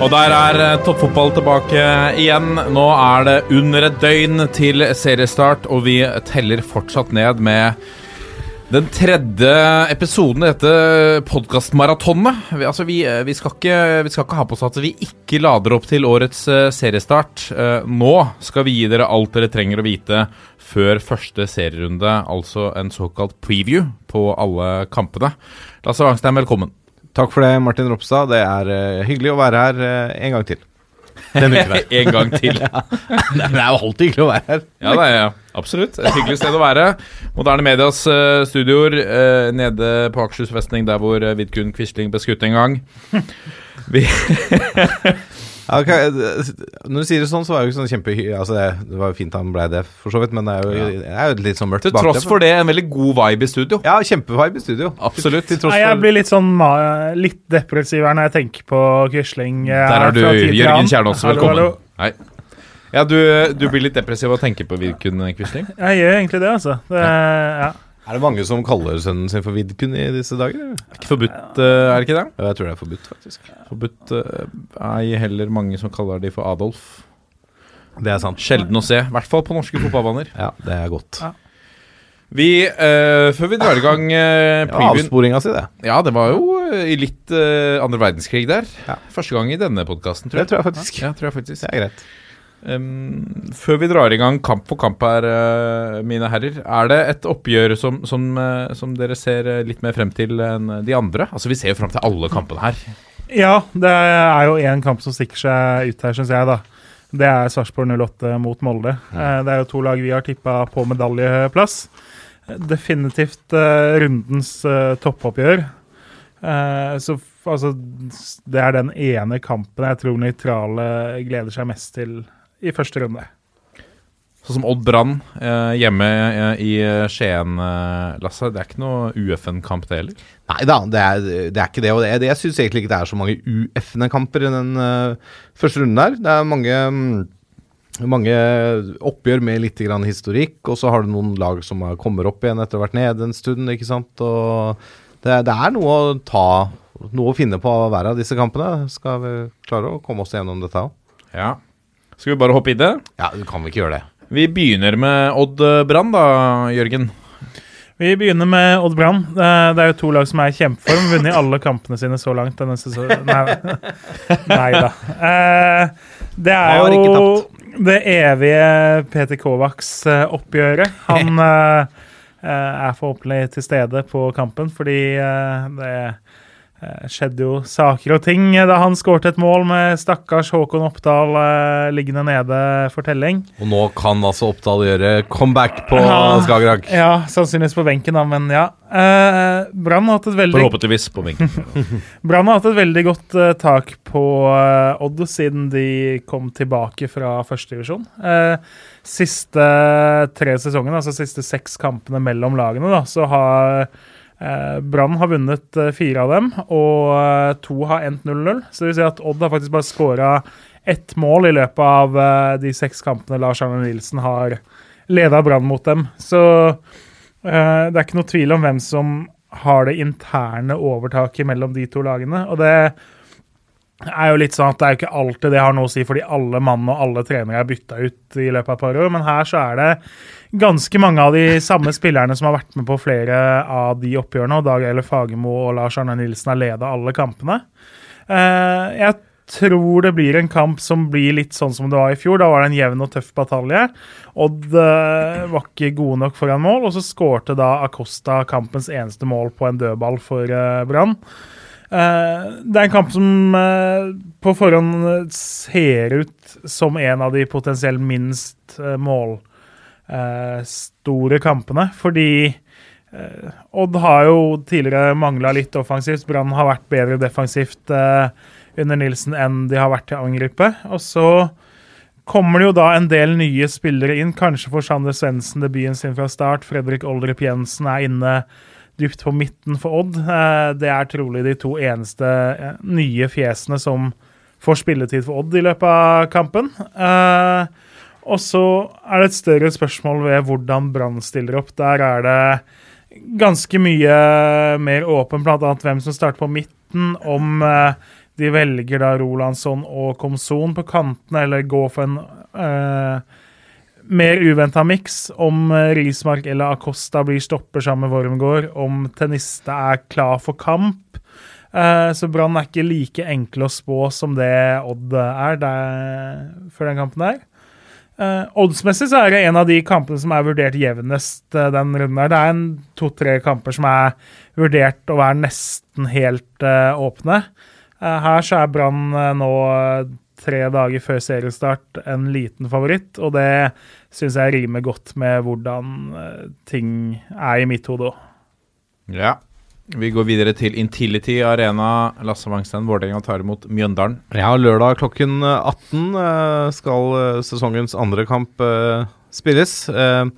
Og der er eh, toppfotball tilbake igjen. Nå er det under et døgn til seriestart, og vi teller fortsatt ned med den tredje episoden i dette podkastmaratonet. Vi, altså vi, eh, vi, skal ikke- vi skal ikke ha på oss at vi ikke lader opp til årets eh, seriestart. Nå skal vi gi dere alt dere trenger å vite før første serierunde, altså en såkalt preview på alle kampene. Lasse Wangstein, velkommen. Takk for det, Martin Ropstad. Det er eh, hyggelig å være her eh, en gang til. Denne uken her. en gang til. ja. Det er jo alltid hyggelig å være her. Ja, det er absolutt. Et hyggelig sted å være. Moderne Medias uh, studioer uh, nede på Akershus festning, der hvor uh, Vidkun Quisling ble skutt en gang. Vi, Ja, ok, eh, Når du sier det sånn, så var det jo ikke sånn kjempe... Altså, det, det var jo fint han ble det, for så vidt, men det er jo, det er jo litt sånn mørkt til tross for det, en veldig god vibe i studio. Ja, kjempevibe i studio. Absolutt. Til tross Nei, jeg blir litt sånn litt depressiv her når jeg tenker på Quisling. eh, Der er du, Jørgen. Kjernås. Velkommen. hallo. Nei. Ja, du, du blir litt depressiv av å tenke på Vidkun Quisling? Jeg gjør egentlig det, altså. Det, ja. Er det mange som kaller sønnen sin for Vidkun i disse dager? Er Ikke forbudt, eh, er det ikke det? Jeg tror det er forbudt, faktisk. Forbudt eh, er heller mange som kaller de for Adolf. Det er sant. Sjelden å se, i hvert fall på norske fotballbaner. Ja, det er godt. Ja. Vi, eh, før vi drar i gang uh, ja, avsporinga si, det. Ja, det var jo i litt eh, andre verdenskrig der. Ja. Første gang i denne podkasten, tror jeg. Det tror jeg faktisk. Ja, tror jeg faktisk. Det er greit. Um, før vi drar i gang kamp for kamp her, eh, mine herrer, er det et oppgjør som, som, eh, som dere ser eh, litt mer frem til enn de andre? Altså, Vi ser jo frem til alle kampene her. ja, det er jo én kamp som stikker seg ut her, syns jeg, da. Det er Sarpsborg 08 mot Molde. Eh, Det er jo to lag vi har tippa på medaljeplass. Definitivt rundens toppoppgjør. Eh, så altså Det er den ene kampen jeg tror nøytrale gleder seg mest til i første runde. Sånn som Odd Brann eh, hjemme eh, i Skien, eh, Lasse. Det er ikke noe UFN-kamp, det heller. Nei da, det er, det er ikke det. Og det, det, jeg syns egentlig ikke det er så mange UFN-kamper i den uh, første runden der. Det er mange, mm, mange oppgjør med litt grann historikk, og så har du noen lag som er- kommer opp igjen etter å ha vært nede en stund, ikke sant. Og det, det er noe å ta Noe å finne på hver av disse kampene. Skal vi klare å komme oss gjennom dette òg? Ja. Skal vi bare hoppe i det? Ja, du kan vel ikke gjøre det. Vi begynner med Odd eh, Brann, da, Jørgen. Vi begynner med Odd Brann. Det er- er jo to lag som er i kjempeform. Vunnet alle kampene sine så langt denne sesongen. Nei, da. Eh, det er jo det evige Peter Kovacs-oppgjøret. Han eh, eh, er forhåpentlig til stede på kampen, fordi det eh, skjedde jo saker og ting da han skårte et mål med stakkars Håkon Oppdal eh, liggende nede for telling. Og nå kan altså Oppdal gjøre comeback på Ja. Skagerrak. Ja, sannsynligvis på benken, da, men ja. Eh, Brann har hatt et veldig Forhåpentligvis på benken. Brann har hatt et veldig godt eh, tak på eh, Odd siden de kom tilbake fra førstedivisjon. Uh, siste tre sesongene, altså siste seks kampene mellom lagene, da, så har Brann har vunnet eh, fire av dem, og eh, to har endt 0-0. Så det vil si at Odd har faktisk bare skåra ett mål i løpet av eh, de seks kampene Lars Arne Nilsen har leda Brann mot dem. Så eh, det er ikke noe tvil om hvem som har det interne overtaket mellom de to lagene. Og det er jo litt sånn at det er jo ikke alltid det har noe å si, fordi alle mann og alle trenere er bytta ut i løpet av et par år. Men her så er det ganske mange av de samme spillerne som har vært med på flere av de oppgjørene. Og Dag Eile Fagermo og Lars Arne Nilsen har leda alle kampene. Eh, jeg tror det blir en kamp som blir litt sånn som det var i fjor. Da var det en jevn og tøff batalje. Odd eh, var ikke gode nok foran mål, og så skårte da Acosta kampens eneste mål på en dødball for eh, Brann. Det er en kamp som på forhånd ser ut som en av de potensielt minst uh, eh, store kampene. Fordi eh, Odd har jo tidligere mangla litt offensivt. Brann har vært bedre defensivt eh, under Nilsen enn de har vært til å angripe. Og så kommer det jo da en del nye spillere inn. Kanskje får Sander Svendsen debuten sin fra start. Fredrik Oldrup Jensen er inne dypt på midten for Odd. Eh, Det er trolig de to eneste nye fjesene som får spilletid for Odd i løpet av kampen. Og så er det et større spørsmål ved hvordan Brann stiller opp. Der er det ganske mye mer åpen, bl.a. hvem som starter på midten. Om eh, de velger da Rolandsson og Komson på kantene, eller går for en eh, mer uventa miks. Om eh, Rismark eller Acosta blir stopper sammen med Wormgård. Om Tenniste er klar for kamp. Eh, så Brann er ikke like enkle å spå som det Odd er der, før den kampen der. Eh, oddsmessig så er det en av de kampene som er vurdert jevnest uh, den runden her. Det er en to-tre kamper som er vurdert å være nesten helt uh, åpne. Her så er Brann nå tre dager før seriestart en liten favoritt, og det syns jeg rimer godt med hvordan ting er i mitt hode òg. Ja. Vi går videre til Intility Arena. Lasse Wangsten, Vålerenga tar imot Mjøndalen. Ja, lørdag klokken 18 eh, skal eh, sesongens andre kamp eh, spilles. Eh,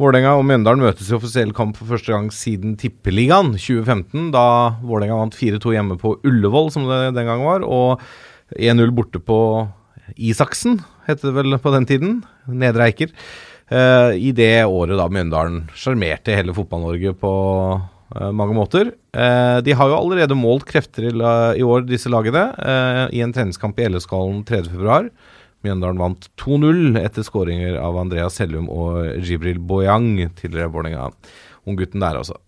Vålerenga og Mjøndalen møtes i offisiell kamp for første gang siden Tippeligaen 2015, da Vålerenga vant 4-2 hjemme på Ullevål, som det den gang var, og 1-0 borte på Isaksen, het det vel på den tiden. Nedre Eiker. Eh, I det året da Mjøndalen sjarmerte hele Fotball-Norge på eh, mange måter. Eh, de har jo allerede målt krefter i, år, disse lagene, eh, i en treningskamp i LSK-hallen 3.2. Mjøndalen vant 2-0 etter skåringer av Andreas Hellum og Jibril Boyang, tidligere Vålerenga. Unggutten der, altså.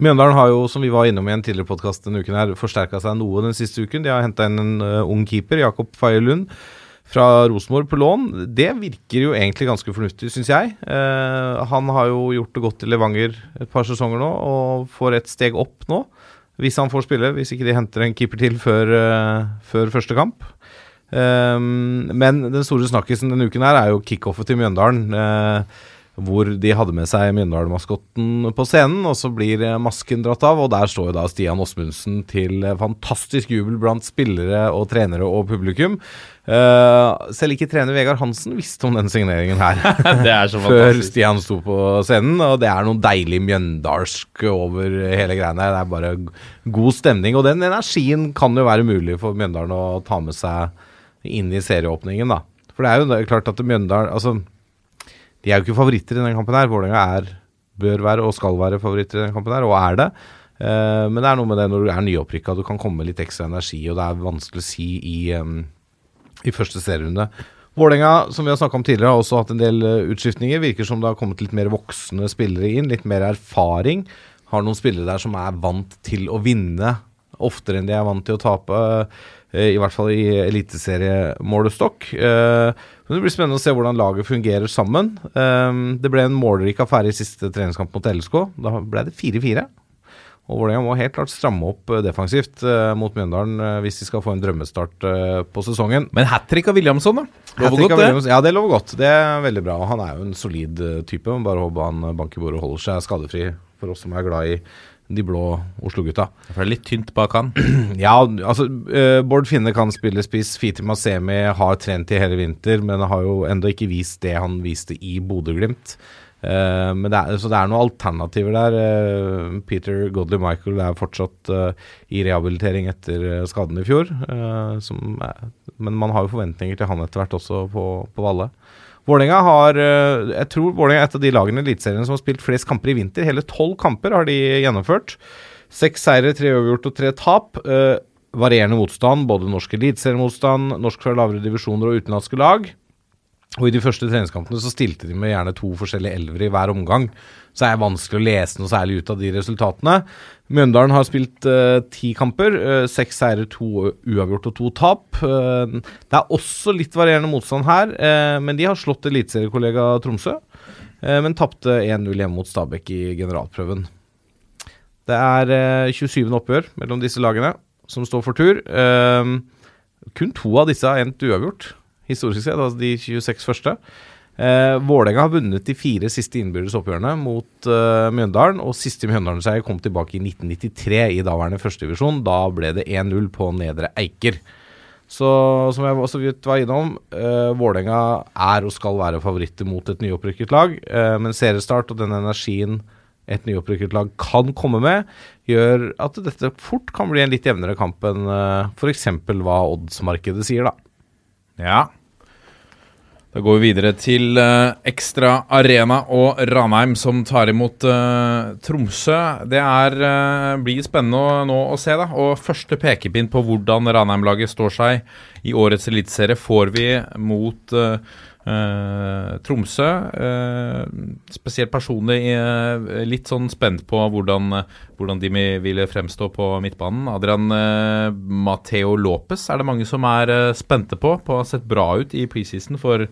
Mjøndalen har jo, som vi var innom i en tidligere podkast denne uken, her, forsterka seg noe den siste uken. De har henta inn en eh, ung keeper, Jakob Faye Lund, fra Rosenborg på lån. Det virker jo egentlig ganske fornuftig, syns jeg. Eh, han har jo gjort det godt i Levanger et par sesonger nå, og får et steg opp nå. Hvis han får spille, hvis ikke de henter en keeper til før, eh, før første kamp. Eh, men den store snakkisen denne uken her er jo kickoffet til Mjøndalen. eh, hvor de hadde med seg Mjøndalen-maskotten på scenen, og så blir eh, masken dratt av. Og der står jo da Stian Åsmundsen til eh, fantastisk jubel blant spillere og trenere og publikum. Eh, selv ikke trener Vegard Hansen visste om den signeringen her. Det er så Før. Stian sto på scenen, og det er noe deilig mjøndalsk over hele greiene. Det er bare god stemning, og den energien kan jo være mulig for Mjøndalen å ta med seg inn i serieåpningen, da. For det er jo klart at Mjøndalen Altså, de er jo ikke favoritter i den kampen her. Vålerenga er, bør være og skal være favoritter i den kampen her, og er det. Eh, men det er noe med det når du er nyopprykka, du kan komme med litt ekstra energi, og det er vanskelig å si i, i første serierunde. Vålerenga, som vi har snakka om tidligere, har også hatt en del eh, utskiftninger. Virker som det har kommet litt mer voksne spillere inn, litt mer erfaring. Har noen spillere der som er vant til å vinne oftere enn de er vant til å tape. eh, I hvert fall i eliteseriemålestokk. Eh, Men det blir spennende å se hvordan laget fungerer sammen. Det ble en målrik affære i siste treningskamp mot LSK. Da ble det 4-4. Og Vålerenga må helt klart stramme opp eh, defensivt eh, mot Mjøndalen eh, hvis de skal få en drømmestart på sesongen. Men hat trick av Williamson, da. Lover godt, det. Ja, det lover godt. Det er veldig bra. Og Han er jo en solid type. Bare håper han banker bordet og holder seg skadefri for oss som er glad i de blå Oslo-gutta. For det er litt tynt bak han. Ja, altså Bård Finne kan spille spiss. Fiti Masemi har trent i hele vinter, men har jo ennå ikke vist det han viste i Bodø-Glimt. Eh, men det er, så det er noen alternativer der. Eh, Peter Godley Michael er fortsatt eh, i rehabilitering etter skaden i fjor. som men man har jo forventninger til han etter hvert også på, på Valle. Vålerenga har Jeg tror Vålerenga er et av de lagene i Eliteserien som har spilt flest kamper i vinter. Hele tolv kamper har de gjennomført. Seks seire, tre overgjort og tre tap. Varierende motstand, både norsk eliteseriemotstand, norsk fra lavere divisjoner og utenlandske lag. Og i de første treningskampene så stilte de med gjerne to forskjellige elvere i hver omgang. Så er det vanskelig å lese noe særlig ut av de resultatene. Mjøndalen har spilt uh, ti kamper. Uh, seks seire, to uavgjort og to tap. Uh, det er også litt varierende motstand her, men de har slått eliteseriekollega Tromsø. men tapte 1-0 hjemme mot Stabæk i generalprøven. Det er eh, 27. oppgjør mellom disse lagene som står for tur. Kun to av disse har endt uavgjort, historisk sett, altså de 26 første. Eh, Vålerenga har vunnet de fire siste innbyrdes oppgjørene mot eh, Mjøndalen, og siste Mjøndalen-seier kom tilbake i 1993 i daværende førstedivisjon. Da ble det 1-0 på Nedre Eiker. Så som jeg så vidt var innom, eh, Vålerenga er og skal være favoritter mot et nyopprykket lag. eh, men seriestart og den energien et nyopprykket lag kan komme med, gjør at dette fort kan bli en litt jevnere kamp enn eh, f.eks. hva oddsmarkedet sier, da. Ja. Da går vi videre til uh, Ekstra Arena og Ranheim, som tar imot uh, Tromsø. Det er, uh, blir spennende nå å se, da. Og første pekepinn på hvordan Ranheim-laget står seg i årets eliteserie, får vi mot eh, eh, Tromsø. Eh, spesielt personlig eh, litt sånn spent på hvordan, hvordan de ville fremstå på midtbanen. Adrian eh, Mateo Lopez er det mange som er eh, spente på. På å ha sett bra ut i preseason for,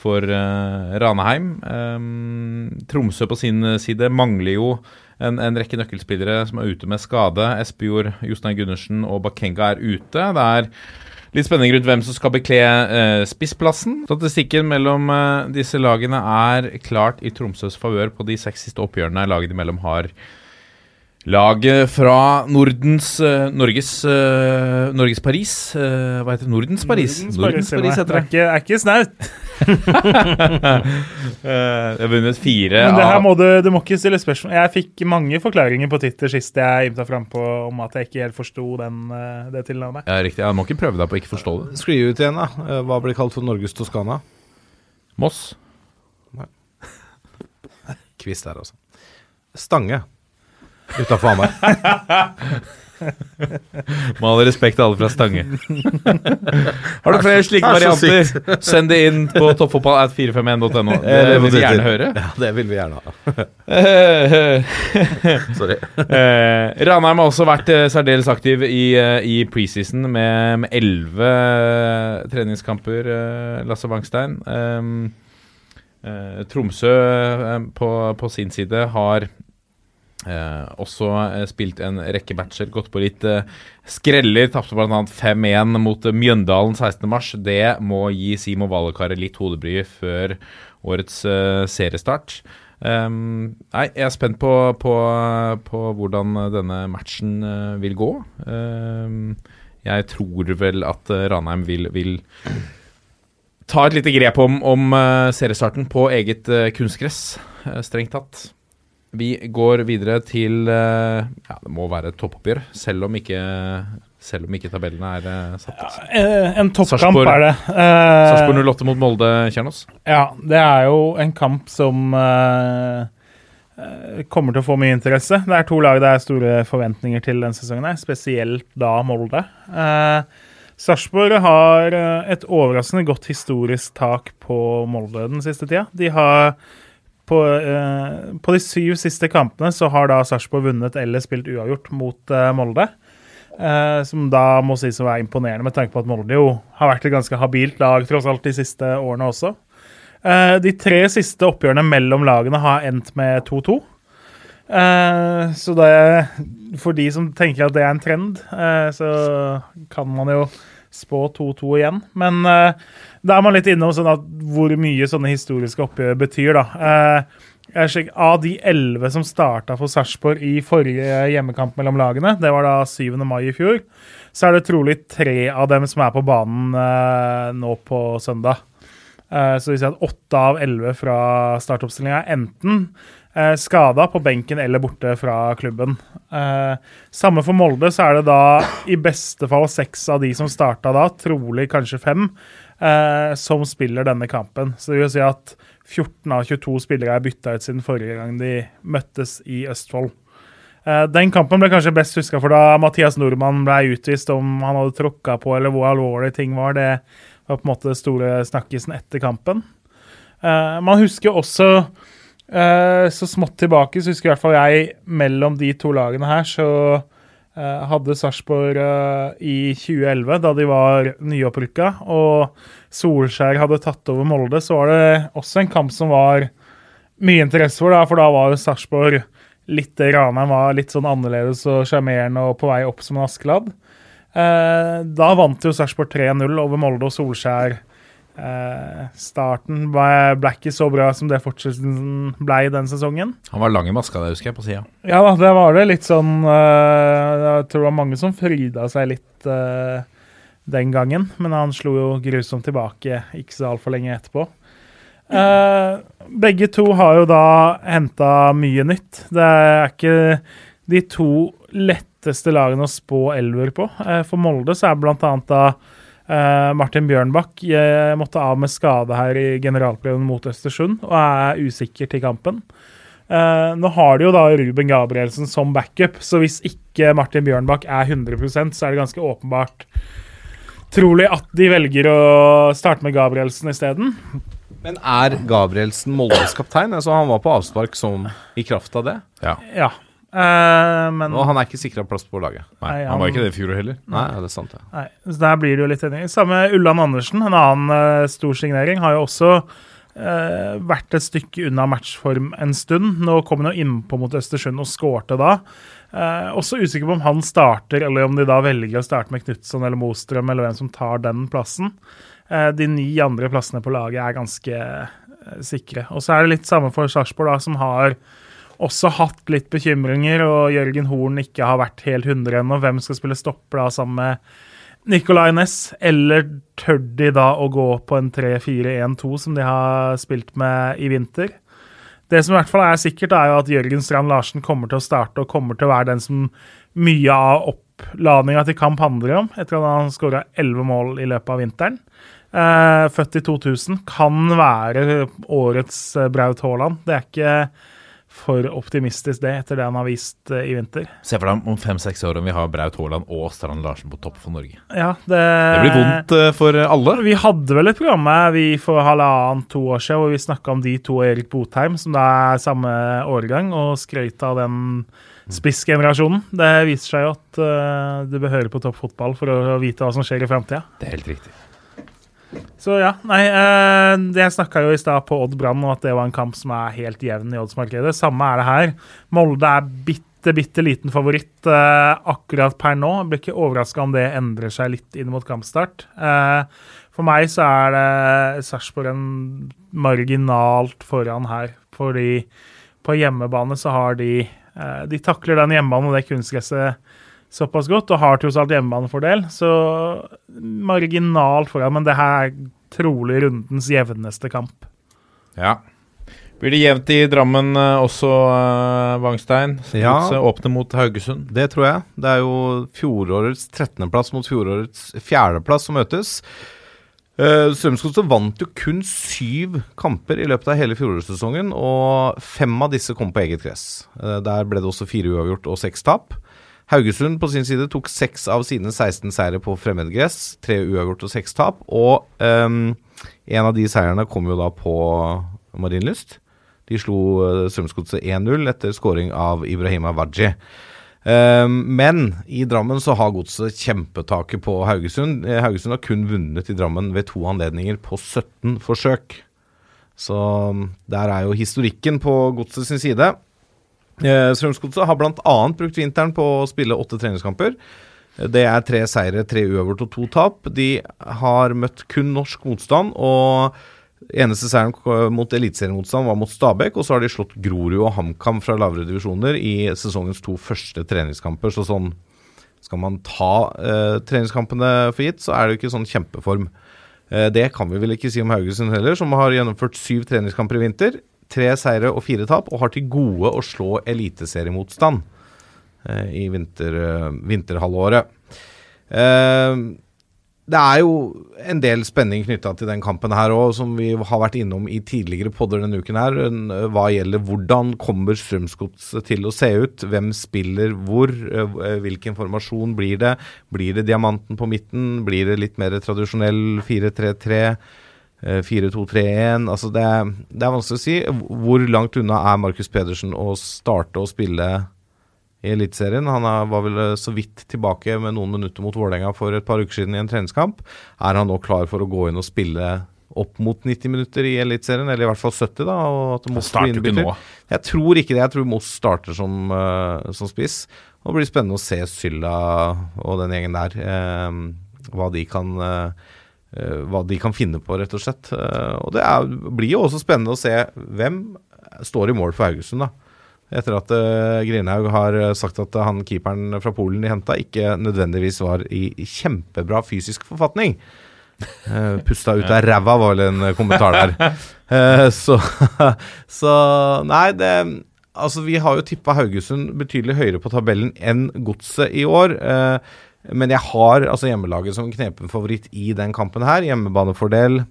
for eh, Ranheim. Eh, Tromsø på sin side mangler jo en, en rekke nøkkelspillere som er ute med skade. Espejord, Jostein Gundersen og Bakenga er ute. Det er Litt spenning rundt hvem som skal bekle eh, spissplassen. Statistikken mellom eh, disse lagene er klart i Tromsøs favør på de seks siste oppgjørene laget imellom har. Laget fra Nordens eh, Norges eh, Norges Paris eh, Hva heter det? Nordens Paris? Nordens og Paris heter det. er ikke, ikke snaut. jeg har vunnet fire Men det her må du, du må ikke stille spørsmål. Jeg fikk mange forklaringer på Twitter sist jeg ymta frampå om at jeg ikke helt forsto den, det tilnavnet. Ja, riktig. Jeg må ikke prøve deg på å ikke forstå det. Skli ut igjen, da. Hva blir kalt for Norges Toskana? Moss. Kvist der, altså. Stange. Utafor Hamar. Med all respekt til alle fra Stange. Har du flere slike Det er så varianter, send det inn på toppfotball.451.no. Det Eh, det vil vi gjerne høre. Ja, det vil vi gjerne ha. Sorry. Eh, Ranheim har også vært eh, særdeles aktiv i, eh, i preseason med elleve treningskamper, Lasse Wangstein. Tromsø på, på sin side har eh, også eh, spilt en rekke matcher, gått på litt eh, skreller. Tapte bl.a. 5-1 mot eh, Mjøndalen 16.3. Det må gi Simo Valekaret litt hodebry før årets eh, seriestart. Um, nei, jeg er spent på, på, på hvordan denne matchen eh, vil gå. Um, jeg tror vel at Ranheim vil, vil ta et lite grep om, om seriestarten på eget kunstgress, strengt tatt. Vi går videre til eh, Ja, det må være et toppoppgjør, selv om ikke, selv om ikke tabellene er eh, satt. Altså. Ja, En toppkamp er det. Eh, Sarpsborg 08 mot Molde, Kjernås. Ja, det er jo en kamp som eh, eh, kommer til å få mye interesse. Det er to lag det er store forventninger til denne sesongen, her, spesielt da Molde. Eh, Sarpsborg har eh, et overraskende godt historisk tak på Molde den siste tida. De har på, eh, på de syv siste kampene så har da Sarpsborg vunnet eller spilt uavgjort mot eh, Molde. Eh, som da må sies å være imponerende, med tanke på at Molde jo har vært et ganske habilt lag tross alt de siste årene også. Eh, de tre siste oppgjørene mellom lagene har endt med 2-2. Eh, så det For de som tenker at det er en trend, eh, så kan man jo spå 2-2 igjen. Men uh, da er man litt innom sånn at hvor mye sånne historiske oppgjør betyr, da. Uh, jeg er sikker- av de elleve som starta for Sarpsborg i forrige hjemmekamp mellom lagene, det var da 7. mai i fjor, så er det trolig tre av dem som er på banen uh, nå på søndag. Eh, så vi ser at åtte av elleve fra startoppstillinga enten eh, skada på benken eller borte fra klubben. Eh, samme for Molde, så er det da i beste fall seks av de som starta da, trolig kanskje fem, eh, som spiller denne kampen. Så det vil si at 14 av 22 spillere er bytta ut siden forrige gang de møttes i Østfold. Eh, Den kampen ble kanskje best huska for da Mathias Nordmann ble utvist om han hadde tråkka på, eller hvor alvorlige ting var. Det var på en måte store snakkisen etter kampen. Eh, man husker også eh, så smått tilbake, så husker i hvert fall jeg mellom de to lagene her, så eh, hadde Sarpsborg eh, i 2011, da de var nyopprykka, og Solskjær hadde tatt over Molde, så var det også en kamp som var mye interesse for, da, for da var jo Sarpsborg litt Ranheim var litt sånn annerledes og sjarmerende og på vei opp som en Askeladd. Eh, da vant jo Sarpsborg 3-0 over Molde, og Solskjær eh, starten ble ikke så bra som det fortsettelsen ble i den sesongen. Han var lang i maska, det husker jeg, på sida. Ja da, det var det litt sånn eh, Jeg tror det var mange som fryda seg litt eh, den gangen, men han slo jo grusomt tilbake ikke så altfor lenge etterpå. Eh, begge to har jo da henta mye nytt. Det er ikke de to letteste lagene å spå elver på. Eh, for Molde så er blant annet da eh, Martin Bjørnbakk måtte av med skade her i generalprøven mot Østersund og er usikker til kampen. Uh, nå har de jo da Ruben Gabrielsen som backup, så hvis ikke Martin Bjørnbakk er 100% så er det ganske åpenbart trolig at de velger å starte med Gabrielsen isteden. Men er Gabrielsen Moldes kaptein? Altså, han var på avspark som i kraft av det. Ja. Ja. Eh, men Og han er ikke sikra plass på laget. Nei, Nei, han var ikke det i fjor heller. Nei, nei det er sant, ja. Nei, så der blir det jo litt enig. Samme Ulland Andersen, en annen uh, stor signering, har jo også uh, vært et stykke unna matchform en stund. Nå kom han jo innpå mot Østersund og skårte da. Uh, også usikker på om han starter, eller om de da velger å starte med Knutson eller Mostrøm, eller hvem som tar den plassen. De ni andre plassene på laget er ganske sikre. Og så er det litt samme for Sarpsborg, som har også hatt litt bekymringer, og Jørgen Horn ikke har vært helt 100 ennå. Hvem skal spille stopper da sammen med Nicolay Næss? Eller tør de da å gå på en 3-4-1-2 som de har spilt med i vinter? Det som i hvert fall er sikkert, er jo at Jørgen Strand Larsen kommer til å starte og kommer til å være den som mye av oppladninga til kamp handler om, etter at han skåra elleve mål i løpet av vinteren. Eh, født i 2000. Kan være årets eh, Braut Haaland. Det er ikke for optimistisk, det, etter det han har vist eh, i vinter. Se for deg om fem-seks år om vi har Braut Haaland og Strand Larsen på topp for Norge. Ja, det, Det blir vondt eh, for alle. Vi hadde vel et program vi for halvannet, to år siden hvor vi snakka om de to og Erik Botheim, som da er samme årgang, og skrøt av den spissgenerasjonen. Det viser seg jo at eh, du bør høre på toppfotball for å vite hva som skjer i framtida. Det er helt riktig. Så ja, nei eh, Jeg snakka jo i stad på Odd Brann og at det var en kamp som er helt jevn i oddsmarkedet. Samme er det her. Molde er bitte, bitte liten favoritt eh, akkurat per nå. Jeg blir ikke overraska om det endrer seg litt inn mot kampstart. Eh, for meg så er det Sarpsborg en marginalt foran her. Fordi på hjemmebane så har de eh, De takler den hjemmebanen og det kunstgresset såpass godt, og har tross alt hjemmebanefordel. Så marginalt foran, men det her er trolig rundens jevneste kamp. Ja. Blir det jevnt i Drammen eh, også, eh, Wangstein? Ja. Åpne mot Haugesund. Det tror jeg. Det er jo fjorårets 13.-plass mot fjorårets 4.-plass som møtes. Uh, Strømsgodset vant jo kun syv kamper i løpet av hele fjorårssesongen, og fem av disse kom på eget gress. Uh, der ble det også fire uavgjort og seks tap. Haugesund på sin side tok seks av sine 16 seire på fremmedgress. Tre uavgjort og seks tap. Og um, en av de seierne kom jo da på Marienlyst. De slo uh, Strømsgodset 1-0 etter scoring av Ibrahima Waji. Um, men i Drammen så har godset kjempetaket på Haugesund. Eh, Haugesund har kun vunnet i Drammen ved to anledninger på 17 forsøk. Så um, der er jo historikken på godset sin side. Eh, Strømsgodset har bl.a. brukt vinteren på å spille åtte treningskamper. Det er tre seire, tre uavgjort og to tap. De har møtt kun norsk motstand, og eneste seieren mot eliteseriemotstand var mot Stabæk. Og så har de slått Grorud og HamKam fra lavere divisjoner i sesongens to første treningskamper. Så sånn skal man ta eh, treningskampene for gitt, så er det jo ikke sånn kjempeform. Eh, det kan vi vel ikke si om Haugesund heller, som har gjennomført syv treningskamper i vinter. Tre seire og fire tap, og har til gode å slå eliteseriemotstand eh, i vinter, eh, vinterhalvåret. Eh, det er jo en del spenning knytta til den kampen her òg, som vi har vært innom i tidligere podder denne uken her. Hva gjelder hvordan kommer Strømsgodset til å se ut? Hvem spiller hvor? eh, Hvilken formasjon blir det? Blir det diamanten på midten? Blir det litt mer tradisjonell 4-3-3? Eh, 4-2-3-1 Altså det, det er vanskelig å si. Hvor langt unna er Markus Pedersen å starte å spille i Eliteserien. Han er, var vel eh, så vidt tilbake med noen minutter mot Vålerenga for et par uker siden i en treningskamp. Er han nå klar for å gå inn og spille opp mot 90 minutter i Eliteserien, eller i hvert fall 70, da? Og at Moss blir innbytter? Jeg tror ikke det. Jeg tror Moss starter som, uh, som spiss. Og det blir spennende å se Sylla og den gjengen der. uh, hva de kan eh, eh, hva de kan finne på, rett og slett. Eh, og det er, blir jo også spennende å se hvem står i mål for Haugesund, da. Etter at uh, Grinhaug har sagt at han keeperen fra Polen de henta, ikke nødvendigvis var i kjempebra fysisk forfatning. Uh, pusta ut av ræva, var vel en kommentar der. Uh, så, så Nei, det Altså, vi har jo tippa Haugesund betydelig høyere på tabellen enn Godset i år. Uh, men jeg har altså hjemmelaget som knepen favoritt i den kampen her. Hjemmebanefordel.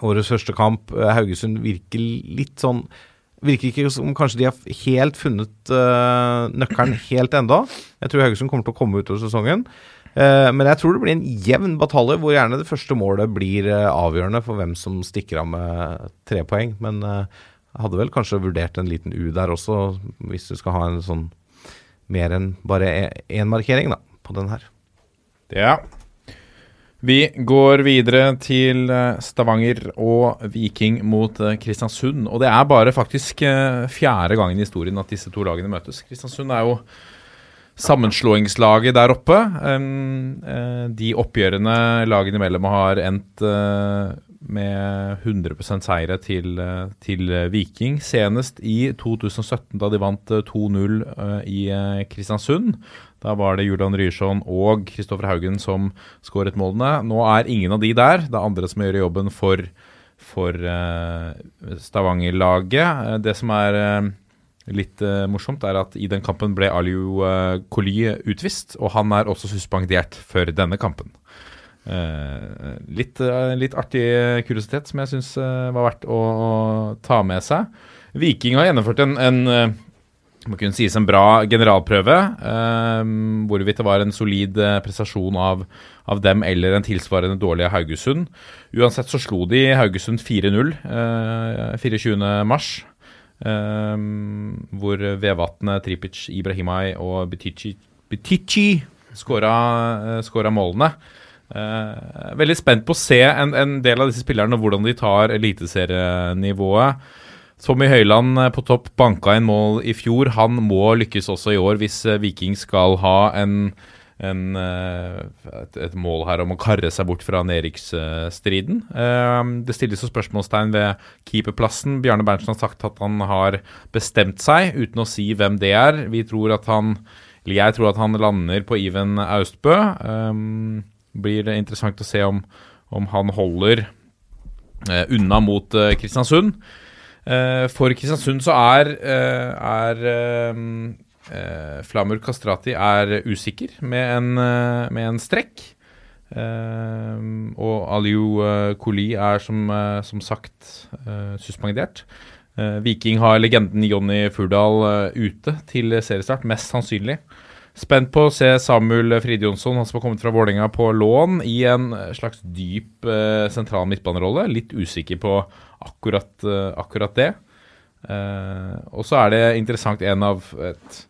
Årets første kamp. Haugesund virker litt sånn Virker ikke som kanskje de har helt funnet uh, nøkkelen helt enda. Jeg tror Haugesund kommer til å komme utover sesongen. Uh, men jeg tror det blir en jevn batalje, hvor gjerne det første målet blir uh, avgjørende for hvem som stikker av med tre poeng. Men jeg hadde vel kanskje vurdert en liten U der også, hvis du skal ha en sånn mer enn bare én markering da, på den her. Ja. Vi går videre til eh, Stavanger og Viking mot eh, Kristiansund. Og det er bare faktisk eh, fjerde gangen i historien at disse to lagene møtes. Kristiansund er jo sammenslåingslaget der oppe. De oppgjørene lagene imellom har endt med 100% seire til, til, Viking. Senest i 2017, da de vant 2-0 i Kristiansund. Da var det Julian Ryerson og Kristoffer Haugen som skåret målene. Nå er ingen av de der. Det er andre som gjør jobben for, for Stavanger-laget. Eh, det som er litt morsomt, er at i den kampen ble Aliou uh, Koli utvist, og han er også suspendert før denne kampen. Litt, litt, artig kuriositet som jeg syns var verdt å, å, ta med seg. Viking har gjennomført en, en må kunne sies en bra generalprøve. Um, hvorvidt det var en solid prestasjon av, av, dem eller en tilsvarende dårlig Haugesund. Uansett så slo de Haugesund 4-0 uh, 24.3. Um, hvor Vevatnet, Tripic, Ibrahimai og Betici, Betici skåra, uh, skåra målene. Uh, veldig spent på å se en, en del av disse spillerne og hvordan de tar eliteserienivået. Tommy Høiland eh, på topp banka inn mål i fjor. Han må lykkes også i år hvis eh, Viking skal ha en, en, et, et, mål her om å karre seg bort fra nedrykksstriden. Det stilles jo spørsmålstegn ved keeperplassen. Bjarne Berntsen har sagt at han har bestemt seg, uten å si hvem det er. Vi tror at han, eller Jeg tror at han lander på Iven Austbø. Blir det interessant å se om, om han holder unna mot Kristiansund. Eh, for Kristiansund så er, uh, er uh, Flamur Kastrati er usikker med en, med en strekk. og Aliou Koli er som, som sagt suspendert. Viking har legenden Jonny Furdal ute til seriestart, mest sannsynlig. Spent på å se Samuel Fridjonsson, han som har kommet fra Vålerenga på lån, i en slags dyp sentral midtbanerolle. Litt usikker på akkurat, uh, akkurat det. Uh, og så er det interessant en av et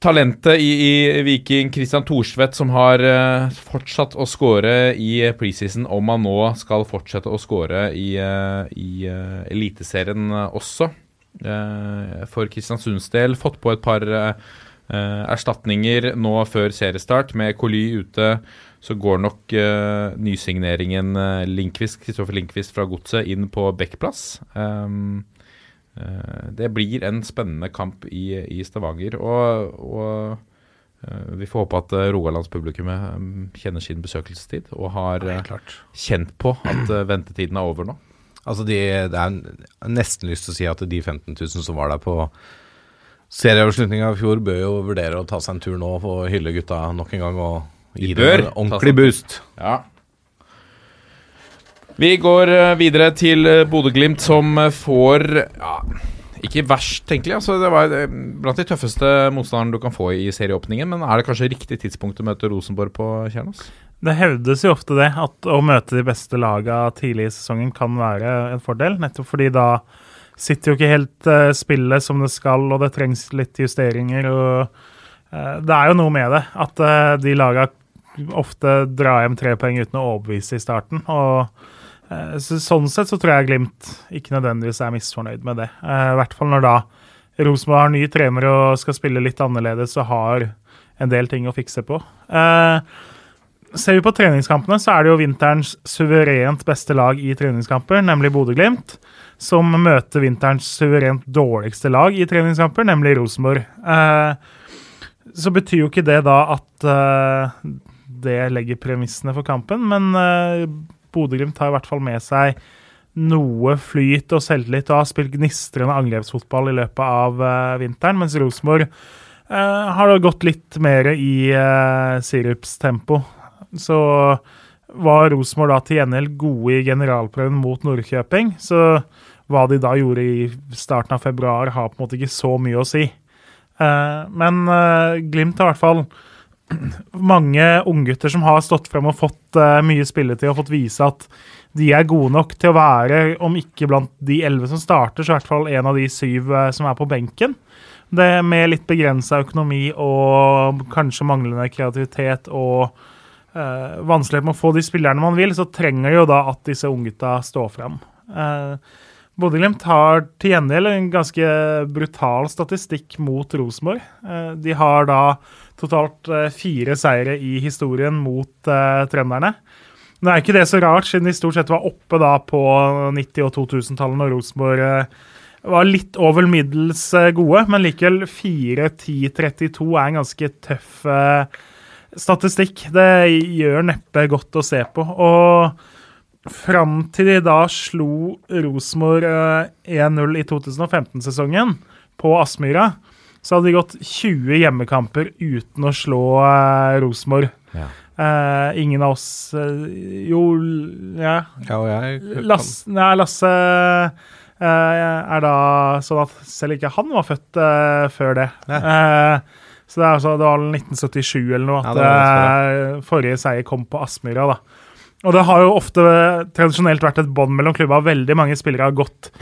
talentet i, i Viking, Christian Thorsvedt, som har uh, fortsatt å skåre i preseason, om han nå skal fortsette å skåre i, i Eliteserien også. for Kristiansunds del fått på et par erstatninger nå før seriestart, med Coly ute så går nok uh, nysigneringen uh, Linkvist, Kristoffer Linkvist fra Godset inn på backplass. Uh, det blir en spennende kamp i, i Stavanger. Og, og vi får håpe at Rogalandspublikummet um, kjenner sin besøkelsestid og har kjent på at ventetiden er over nå. Altså de, Det er nesten lyst til å si at de 15 000 som var der på serieavslutninga i fjor, bør jo vurdere å ta seg en tur nå og hylle gutta nok en gang. og Gi dem en ordentlig boost. Ja. Vi går eh, videre til eh, Bodø-Glimt, som eh, får ja, ikke verst, tenkelig. Altså, det var blant de tøffeste motstanderne du kan få i serieåpningen. Men er det kanskje riktig tidspunkt å møte Rosenborg på, Kjernos? Det hevdes jo ofte det, at å møte de beste lagene tidlig i sesongen kan være en fordel. Nettopp fordi da sitter jo ikke helt uh, spillet som det skal, og det trengs litt justeringer. og uh, Det er jo noe med det, at uh, de laga ofte drar hjem tre poeng uten å overbevise i starten. og så, Sånn sett så tror jeg Glimt ikke nødvendigvis er misfornøyd med det. I hvert fall når da Rosenborg har ny trener og skal spille litt annerledes og har en del ting å fikse på. Eh, ser vi på treningskampene, så er det jo vinterens suverent beste lag i treningskamper, nemlig Bodø-Glimt, som møter vinterens suverent dårligste lag i treningskamper, nemlig Rosenborg. Eh, så betyr jo ikke det da at eh, det legger premissene for kampen, men eh, Bodø-Glimt har i hvert fall med seg noe flyt og selvtillit og har spilt gnistrende angrepsfotball i løpet av eh, vinteren, mens Rosenborg eh, har da gått litt mer i uh, sirupstempo. Så var Rosenborg da til gjengjeld gode i generalprøven mot Nordkjøping. Så hva de da gjorde i starten av februar, har på en måte ikke så mye å si. Eh, men eh, Glimt har i hvert fall mange unggutter som har stått frem og fått eh, mye spilletid og fått vise at de er gode nok til å være, om ikke blant de elleve som starter, så i hvert fall en av de syv som er på benken. Det Med litt begrensa økonomi og kanskje manglende kreativitet og eh, vanskelighet med å få de spillerne man vil, så trenger jo da at disse unggutta står frem. Uh, Bodø-Glimt har til gjengjeld en ganske brutal statistikk mot Rosenborg. Uh, de har da totalt eh, fire seire i historien mot uh, trønderne. Det er ikke det så rart, siden de stort sett var oppe da på 90- og 2000-tallet når Rosenborg eh, var litt over middels eh, gode, men likevel 4-10-32 er en ganske tøff eh, statistikk. Det gjør neppe godt å se på. Og fram til de da slo Rosenborg eh, 1-0 i 2015-sesongen på Aspmyra, så hadde de gått 20 hjemmekamper uten å slå eh, Rosenborg. Ja. Uh, ingen av oss uh, Jo, ja. Ja, og jeg Lass, Lasse, nei, Lasse uh, er da sånn at selv ikke han var født eh, før det. Eh, så det, er altså, det var 1977 eller noe Ja, at det eh, forrige seier kom på Aspmyra. da. Og det har jo ofte tradisjonelt vært et bånd mellom klubba. Veldig mange spillere har gått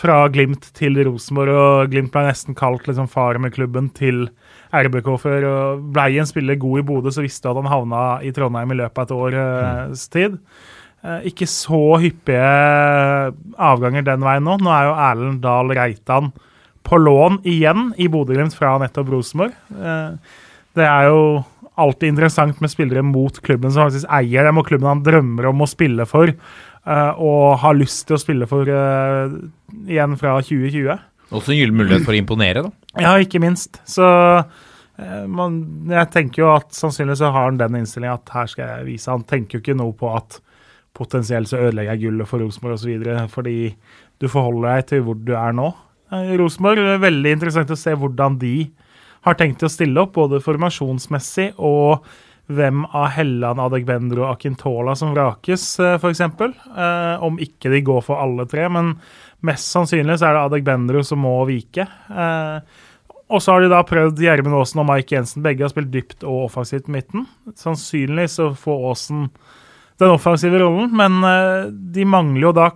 fra Glimt til Rosenborg, og Glimt ble nesten kalt liksom far med klubben til RBK før. og Blei en spiller god i Bodø, så visste du at han havna i Trondheim i løpet av et års tid. Eh, ikke så hyppige avganger den veien nå. Nå er jo Erlend Dahl Reitan på lån igjen i Bodø-Glimt fra nettopp Rosenborg. Eh, det er jo alltid interessant med spillere mot klubben som faktisk eier dem, og klubben han drømmer om å spille for, eh, og har lyst til å spille for eh, igjen fra 2020. Også en gyllen mulighet for å imponere, da. Ja, ikke minst. Så man, jeg tenker jo at sannsynligvis så har han den innstillinga at her skal jeg vise. Han tenker jo ikke noe på at potensielt så ødelegger jeg gullet for Rosenborg osv. fordi du forholder deg til hvor du er nå. Eh, Rosenborg veldig interessant å se hvordan de har tenkt å stille opp, både formasjonsmessig og hvem av Helland, Adegbendro og Akintola som vrakes, f.eks. Eh, om ikke de går for alle tre. Men mest sannsynlig så er det Adegbendro som må vike. Eh, og så har de da prøvd Gjermund Aasen og Mike Jensen. Begge har spilt dypt og offensivt i midten. Sannsynlig så får Aasen den offensive rollen, men eh, de mangler jo da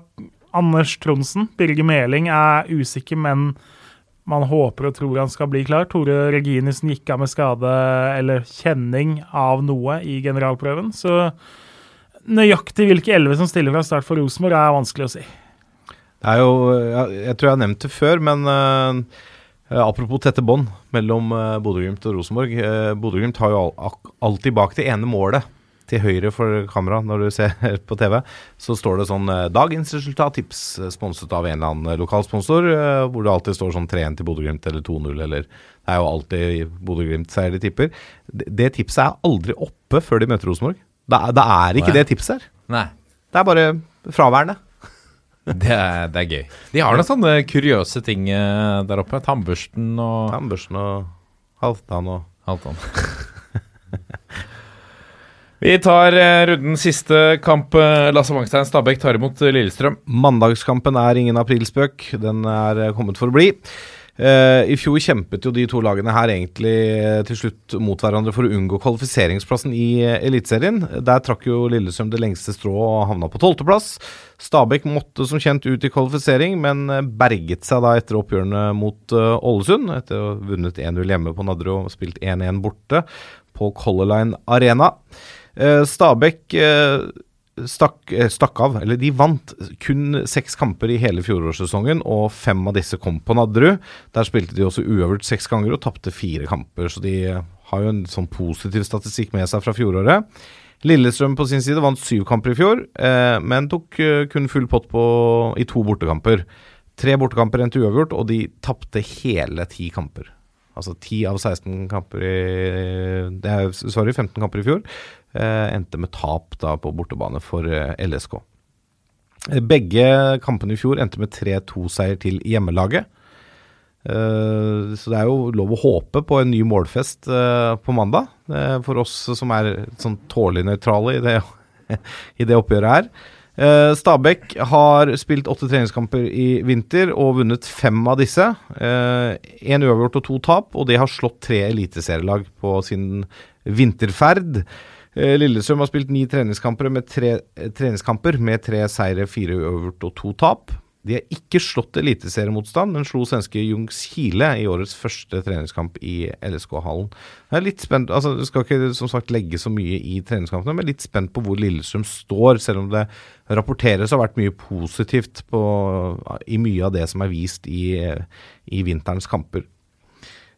Anders Tronsen. Birger Meling er usikker, men man håper og tror han skal bli klar. Tore Reginussen gikk av med skade eller kjenning av noe i generalprøven. Så nøyaktig hvilke elleve som stiller fra start for Rosenborg, er vanskelig å si. Det er jo Jeg tror jeg har nevnt det før, men eh, apropos tette bånd mellom uh, Bodø-Glimt og Rosenborg. Uh, Bodø-Glimt har jo al alltid bak det ene målet til høyre for kamera når du ser på TV, så står det sånn eh, 'Dagens resultattips', tips sponset av en eller annen lokalsponsor, eh, hvor det alltid står sånn 3-1 til Bodø-Glimt eller 2-0 eller Det er jo alltid Bodø-Glimt-seier de tipper. Det, tipset er aldri oppe før de møter Rosenborg. Det, er- det er ikke Nei. det tipset her. Nei. Det er bare fraværende. Det er, det er gøy. De har noen sånne kuriøse ting eh, der oppe. Tannbørsten og Tannbørsten og Halvdan og annet. Vi tar rundens runden siste kamp. eh, Lasse Wangstein Stabæk tar imot eh, Lillestrøm. Mandagskampen er ingen aprilspøk. Den er eh, kommet for å bli. Eh, I fjor kjempet jo de to lagene her egentlig eh, til slutt mot hverandre for å unngå kvalifiseringsplassen i eh, Eliteserien. Der trakk jo Lillestrøm det lengste strået og havna på tolvteplass. Stabæk måtte som kjent ut i kvalifisering, men eh, berget seg da etter oppgjørene mot eh, Ålesund. Etter å ha vunnet 1-0 hjemme på Nadderud og spilt 1-1 borte på Color Line Arena. Eh, Stabæk eh, stakk, eh, stakk av, eller de vant kun seks kamper i hele fjorårssesongen, og fem av disse kom på Nadderud. Der spilte de også uavgjort seks ganger og tapte fire kamper, så de har jo en sånn positiv statistikk med seg fra fjoråret. Lillestrøm på sin side vant syv kamper i fjor, men tok kun full pott på, i to bortekamper. Tre bortekamper endte uavgjort, og de tapte hele ti kamper. Altså 10 av 16 kamper i Sorry, 15 kamper i fjor. Eh, endte med tap da på bortebane for eh, LSK. Eh, Begge kampene i fjor endte med 3-2-seier til hjemmelaget. Så det er jo lov å håpe på en ny målfest på mandag. for oss som er sånn tålelig nøytrale i i det oppgjøret her. Eh, Stabæk har spilt åtte treningskamper i vinter og vunnet fem av disse. Én uavgjort og to tap, og de har slått tre eliteserielag på sin vinterferd. Eh, Lillestrøm har spilt ni treningskamper med tre, eh, treningskamper med tre seire, fire uavgjort og to tap. De har ikke slått eliteseriemotstand, men slo svenske Jungs Kile i årets første treningskamp i LSK-hallen. Jeg er litt spent, altså Du skal ikke som sagt legge så mye i treningskampene, men litt spent på hvor Lillestrøm står, selv om det rapporteres har vært mye positivt på, i mye av det som er vist i, i vinterens kamper.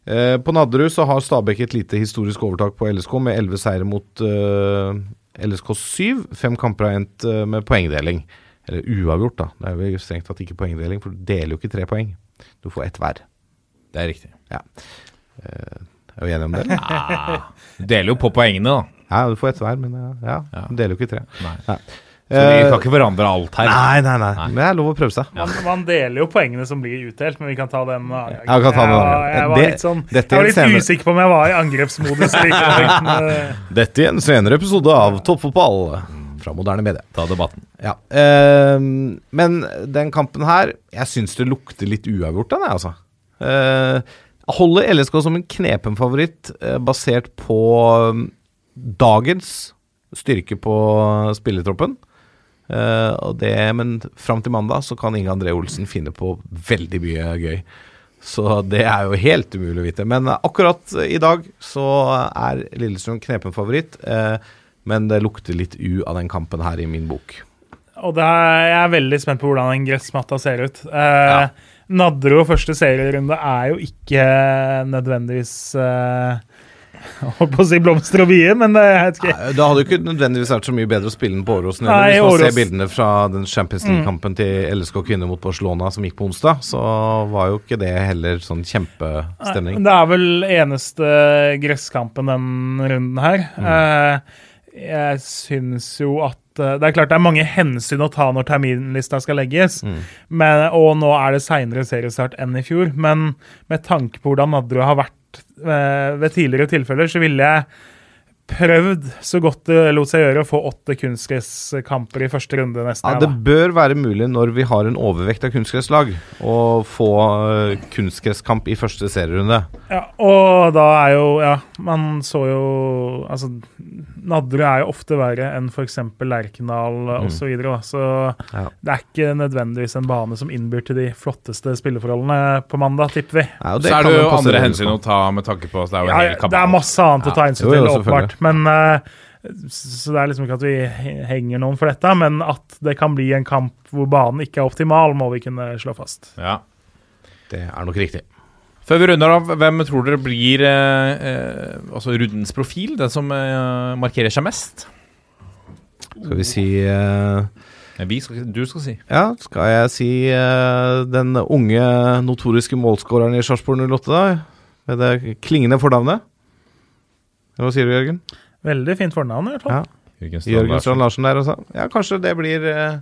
Eh, på Nadderud så har Stabæk et lite historisk overtak på LSK med elleve seire mot eh, LSK 7. Fem kamper har endt eh, med poengdeling. Eller uavgjort, da. Det er jo strengt tatt ikke poengdeling, for du deler jo ikke tre poeng. Du får ett hver. Det er riktig. Ja. Er vi enige om det? Ah, du deler jo på poengene, da. Ja, du får ett hver, men ja, ja, Ja. du deler jo ikke tre. Nei. Nei. Så vi Eh, kan ikke forandre alt her. Nei, nei, nei, Nei. Men det er lov å prøve seg. Man, man deler jo poengene som blir utdelt, men vi kan ta den. Ja, vi kan ta den Jeg, jeg var litt, sånn, dette jeg var litt senere. usikker på om jeg var i angrepsmodus. eh, Dette i en senere episode av Toppfotball fra moderne media. Ta debatten. Ja. eh, men den kampen her Jeg syns det lukter litt uavgjort, den, jeg, altså. Eh, holder LSK som en knepen favoritt, eh, basert på um, dagens styrke på spillertroppen. Eh, og det, men fram til mandag så kan Inge André Olsen finne på veldig mye gøy. Så det er jo helt umulig å vite. Men akkurat i dag så er Lillestrøm knepen favoritt. Eh, men det lukter litt U av den kampen her i min bok. Og det er, jeg er veldig spent på hvordan den gressmatta ser ut. Eh, Nadderud første serierunde er jo ikke nødvendigvis eh, holdt på å si blomster og bier, men det vet ikke. Nei, Det hadde jo ikke nødvendigvis vært så mye bedre å spille den på Åråsen. Hvis man Årås- ser bildene fra den Champions League-kampen til LSK kvinner mot Barcelona som gikk på onsdag, så var jo ikke det heller sånn kjempestemning. Det er vel eneste gresskampen den runden her. Eh, jeg syns jo at eh, Det er klart det er mange hensyn å ta når terminlista skal legges, men, og nå er det seinere seriestart enn i fjor. Men med tanke på hvordan Nadderud har vært eh, ved tidligere tilfeller, så ville jeg prøvd så godt det lot seg gjøre å få åtte kunstgresskamper i første runde nesten. Ja, det bør være mulig når vi har en overvekt av kunstgresslag, å få uh, kunstgresskamp i første serierunde. Ja, og da er jo Ja, man så jo Altså, Nadderud er jo ofte verre enn f.eks. Lerkendal osv. Så, videre, så Ja. det er ikke nødvendigvis en bane som innbyr til de flotteste spilleforholdene på mandag, tipper vi. Ja, Så er det jo andre hensyn å ta med tanke på at det er jo en Ja, hel kabal. det er masse annet å ta hensyn Jo, jo, til, åpenbart. Men eh, Så det er liksom ikke at vi henger noen for dette, men at det kan bli en kamp hvor banen ikke er optimal, må vi kunne slå fast. Ja. Det er nok riktig. Før vi runder av, hvem tror dere blir eh, eh, altså rundens profil? Den som eh, markerer seg mest? Skal vi si eh, Vi skal, du skal si. Ja, skal jeg si eh, den unge, notoriske målskåreren i Sarpsborg 08, da? Med det klingende fornavnet? Hva sier du, Jørgen? Veldig fint fornavn, i hvert fall. Ja. Jørgen Strand Larsen. Larsen der også. Ja, kanskje det blir eh,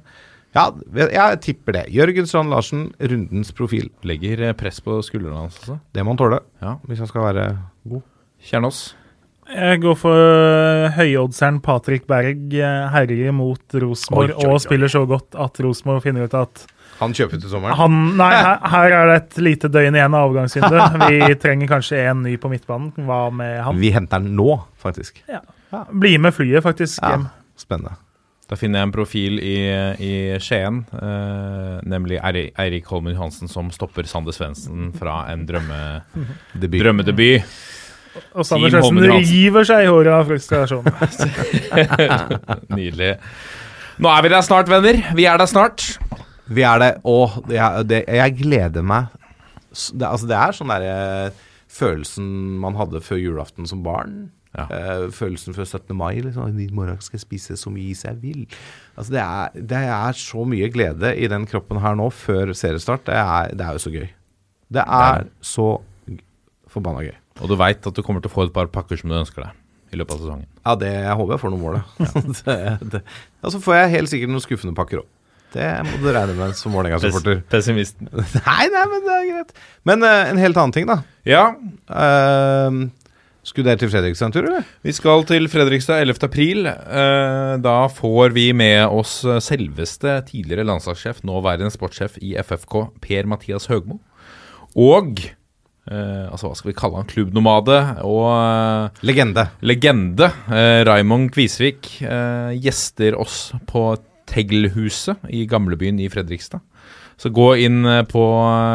Ja, jeg tipper det. Jørgen Strand Larsen, rundens profil. Legger eh, press på skuldrene hans også. Det må han tåle, Ja. hvis han skal være god. Kjernås. Jeg går for høyoddseren Patrick Berg. eh, Herjer mot Rosenborg og spiller så godt at Rosenborg finner ut at Han kjøper til sommeren. han Nei, her, her er det et lite døgn igjen av avgangsvinduet. Vi trenger kanskje en ny på midtbanen. Hva med han? Vi henter den nå, faktisk. Bli med flyet, faktisk. Ja, spennende. Da finner jeg en profil i, i Skien, eh, nemlig Eiri- Eirik Holmen Johansen, som stopper Sander Svendsen fra en drømme, drømmedebut. Og Sander Svendsen river seg i håret av frustrasjon. Nydelig. Nå er vi der snart, venner. Vi er der snart. Vi er det, og det, jeg gleder meg. Det, altså, det er sånn derre følelsen man hadde før julaften som barn. Ja. Uh, følelsen før 17. mai. Liksom. I morgen skal jeg spise så mye is jeg vil. Altså, det, er, det er så mye glede i den kroppen her nå før seriestart. Det er, det er jo så gøy. Det er så forbanna gøy. Og du veit at du kommer til å få et par pakker som du ønsker deg i løpet av sesongen. Ja, det, jeg håper jeg får noen mål, da. det, så får jeg helt sikkert noen skuffende pakker òg. Det må du regne med som Vålerenga-supporter. Pessimisten. Nei, nei, men det er greit. Men uh, en helt annen ting, da. Ja, Uh, skulle dere til Fredrikstad en tur, eller? vi skal til Fredrikstad 11. april. Eh, da får vi med oss selveste tidligere landslagssjef, nåværende sportssjef i FFK, Per-Mathias Høgmo. Og eh, altså, hva skal vi kalle han? Klubbnomade og eh, Legende. legende eh, Raymond Kvisvik eh, gjester oss på Teglhuset i gamlebyen i Fredrikstad. Så gå inn eh, på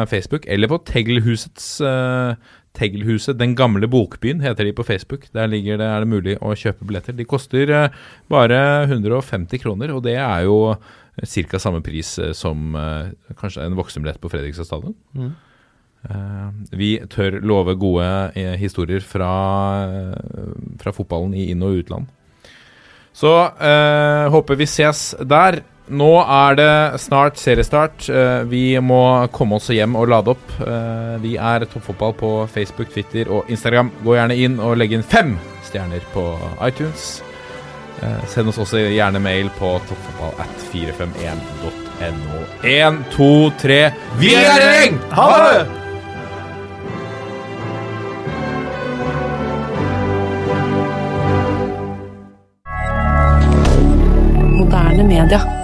Facebook, eller på Teglhusets uh, Teglhuset Den gamle bokbyen heter de på Facebook. Der ligger det, er det mulig å kjøpe billetter. De koster uh, bare 150 kroner, og det er jo ca. samme pris uh, som eh, kanskje en voksenbillett på Fredrikstad stadion. Eh, vi tør love gode eh, historier fra, eh, fra fotballen i inn- og utland. Så eh, håper vi ses der. Nå er det snart seriestart. Eh, vi må komme oss hjem og lade opp. Eh, vi er Toppfotball på Facebook, Twitter og Instagram. Gå gjerne inn og legg inn fem stjerner på iTunes. Eh, send oss også gjerne mail på toppfotball at 451.no. Én, to, tre Vi er i gjeng! Ha det! Moderne media.